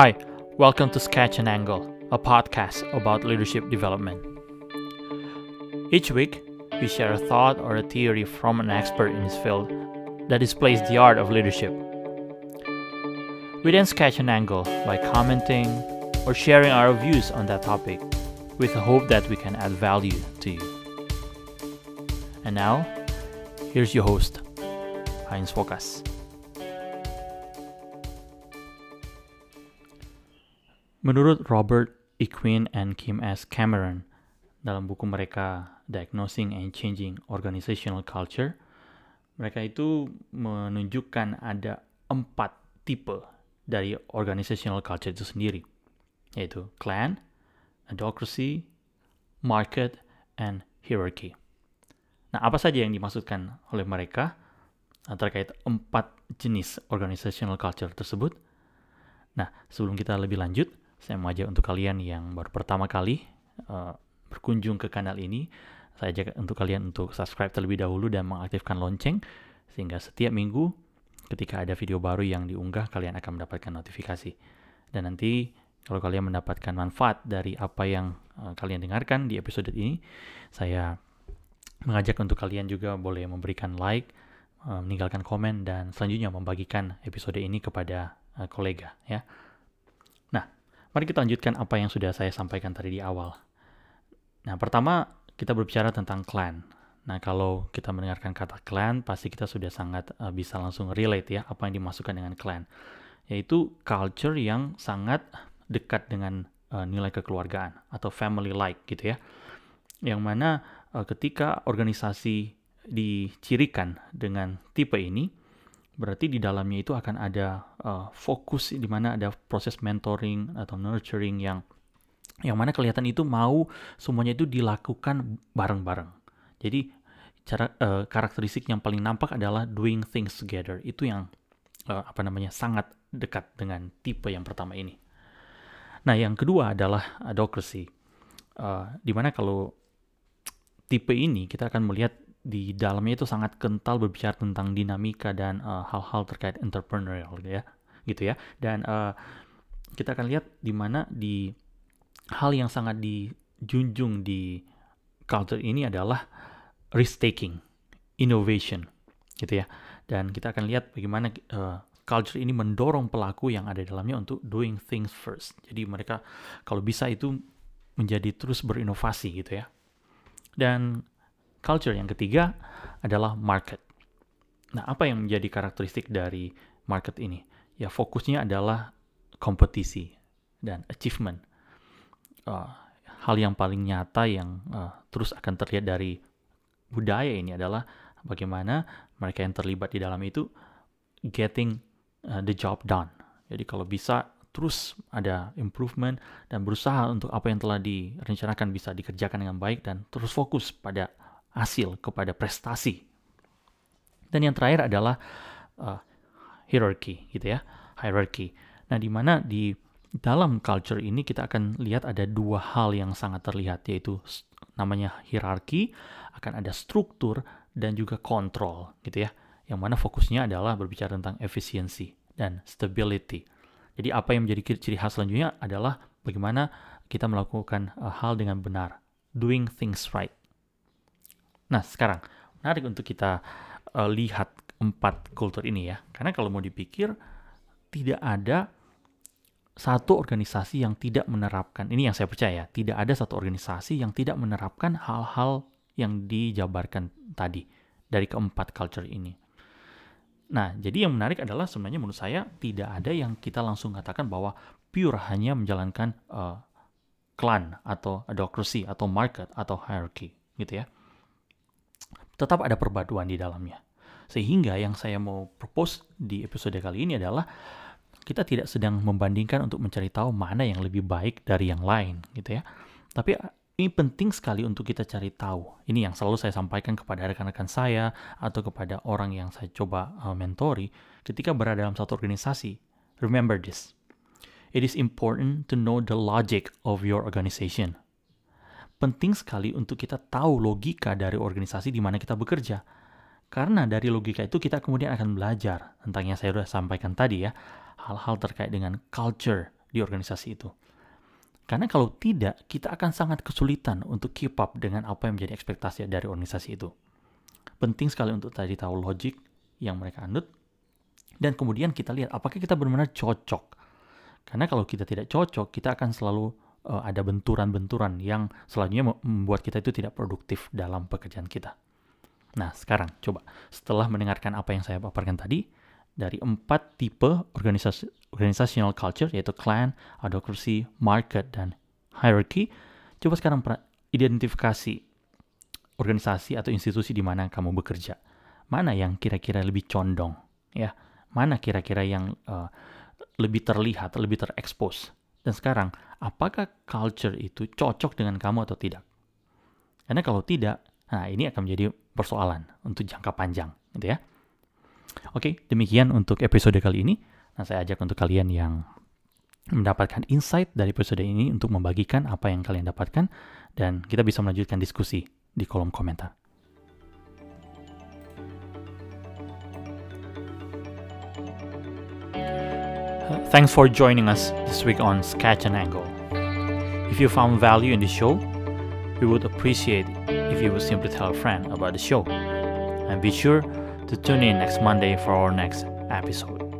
Hi, welcome to Sketch and Angle, a podcast about leadership development. Each week, we share a thought or a theory from an expert in his field that displays the art of leadership. We then sketch an angle by commenting or sharing our views on that topic with the hope that we can add value to you. And now, here's your host, Heinz Fokas. Menurut Robert E. Quinn and Kim S. Cameron dalam buku mereka Diagnosing and Changing Organizational Culture, mereka itu menunjukkan ada empat tipe dari organizational culture itu sendiri, yaitu clan, adocracy, market, and hierarchy. Nah, apa saja yang dimaksudkan oleh mereka terkait empat jenis organizational culture tersebut? Nah, sebelum kita lebih lanjut, saya mau ajak untuk kalian yang baru pertama kali uh, berkunjung ke kanal ini, saya ajak untuk kalian untuk subscribe terlebih dahulu dan mengaktifkan lonceng sehingga setiap minggu ketika ada video baru yang diunggah kalian akan mendapatkan notifikasi. Dan nanti kalau kalian mendapatkan manfaat dari apa yang uh, kalian dengarkan di episode ini, saya mengajak untuk kalian juga boleh memberikan like, uh, meninggalkan komen dan selanjutnya membagikan episode ini kepada uh, kolega ya. Mari kita lanjutkan apa yang sudah saya sampaikan tadi di awal. Nah, pertama kita berbicara tentang clan. Nah, kalau kita mendengarkan kata clan, pasti kita sudah sangat uh, bisa langsung relate ya apa yang dimasukkan dengan clan. Yaitu culture yang sangat dekat dengan uh, nilai kekeluargaan atau family like gitu ya. Yang mana uh, ketika organisasi dicirikan dengan tipe ini, berarti di dalamnya itu akan ada uh, fokus di mana ada proses mentoring atau nurturing yang yang mana kelihatan itu mau semuanya itu dilakukan bareng-bareng. Jadi cara uh, karakteristik yang paling nampak adalah doing things together. Itu yang uh, apa namanya sangat dekat dengan tipe yang pertama ini. Nah, yang kedua adalah adocracy. Uh, mana kalau tipe ini kita akan melihat di dalamnya itu sangat kental berbicara tentang dinamika dan uh, hal-hal uh, terkait entrepreneurial gitu ya. Gitu ya. Dan uh, kita akan lihat di mana di hal yang sangat dijunjung di culture ini adalah risk taking innovation gitu ya. Dan kita akan lihat bagaimana uh, culture ini mendorong pelaku yang ada dalamnya untuk doing things first. Jadi mereka kalau bisa itu menjadi terus berinovasi gitu ya. Dan culture yang ketiga adalah market. Nah, apa yang menjadi karakteristik dari market ini? Ya, fokusnya adalah kompetisi dan achievement. Uh, hal yang paling nyata yang uh, terus akan terlihat dari budaya ini adalah bagaimana mereka yang terlibat di dalam itu getting uh, the job done. Jadi kalau bisa terus ada improvement dan berusaha untuk apa yang telah direncanakan bisa dikerjakan dengan baik dan terus fokus pada hasil, kepada prestasi. Dan yang terakhir adalah uh, hierarchy, gitu ya, hierarchy. Nah, di mana di dalam culture ini kita akan lihat ada dua hal yang sangat terlihat, yaitu namanya hierarki, akan ada struktur dan juga kontrol, gitu ya. Yang mana fokusnya adalah berbicara tentang efisiensi dan stability. Jadi apa yang menjadi ciri khas selanjutnya adalah bagaimana kita melakukan uh, hal dengan benar, doing things right. Nah, sekarang menarik untuk kita uh, lihat empat kultur ini ya. Karena kalau mau dipikir tidak ada satu organisasi yang tidak menerapkan ini yang saya percaya tidak ada satu organisasi yang tidak menerapkan hal-hal yang dijabarkan tadi dari keempat culture ini. Nah, jadi yang menarik adalah sebenarnya menurut saya tidak ada yang kita langsung katakan bahwa pure hanya menjalankan uh, clan atau adocracy atau market atau hierarchy gitu ya tetap ada perpaduan di dalamnya. Sehingga yang saya mau propose di episode kali ini adalah kita tidak sedang membandingkan untuk mencari tahu mana yang lebih baik dari yang lain gitu ya. Tapi ini penting sekali untuk kita cari tahu. Ini yang selalu saya sampaikan kepada rekan-rekan saya atau kepada orang yang saya coba uh, mentori ketika berada dalam satu organisasi. Remember this. It is important to know the logic of your organization penting sekali untuk kita tahu logika dari organisasi di mana kita bekerja. Karena dari logika itu kita kemudian akan belajar tentang yang saya sudah sampaikan tadi ya, hal-hal terkait dengan culture di organisasi itu. Karena kalau tidak, kita akan sangat kesulitan untuk keep up dengan apa yang menjadi ekspektasi dari organisasi itu. Penting sekali untuk tadi tahu logik yang mereka anut, dan kemudian kita lihat apakah kita benar-benar cocok. Karena kalau kita tidak cocok, kita akan selalu uh, ada benturan-benturan yang selanjutnya membuat kita itu tidak produktif dalam pekerjaan kita. Nah, sekarang coba setelah mendengarkan apa yang saya paparkan tadi, dari empat tipe organisasi organizational culture yaitu clan, advocacy, market, dan hierarchy. Coba sekarang identifikasi organisasi atau institusi di mana kamu bekerja. Mana yang kira-kira lebih condong, ya? Mana kira-kira yang uh, lebih terlihat, lebih terekspos. Dan sekarang, apakah culture itu cocok dengan kamu atau tidak? Karena kalau tidak, nah ini akan menjadi persoalan untuk jangka panjang, gitu ya. Oke, demikian untuk episode kali ini. Nah, saya ajak untuk kalian yang mendapatkan insight dari episode ini untuk membagikan apa yang kalian dapatkan dan kita bisa melanjutkan diskusi di kolom komentar. Thanks for joining us this week on Sketch and Angle. If you found value in the show, we would appreciate if you would simply tell a friend about the show. And be sure to tune in next Monday for our next episode.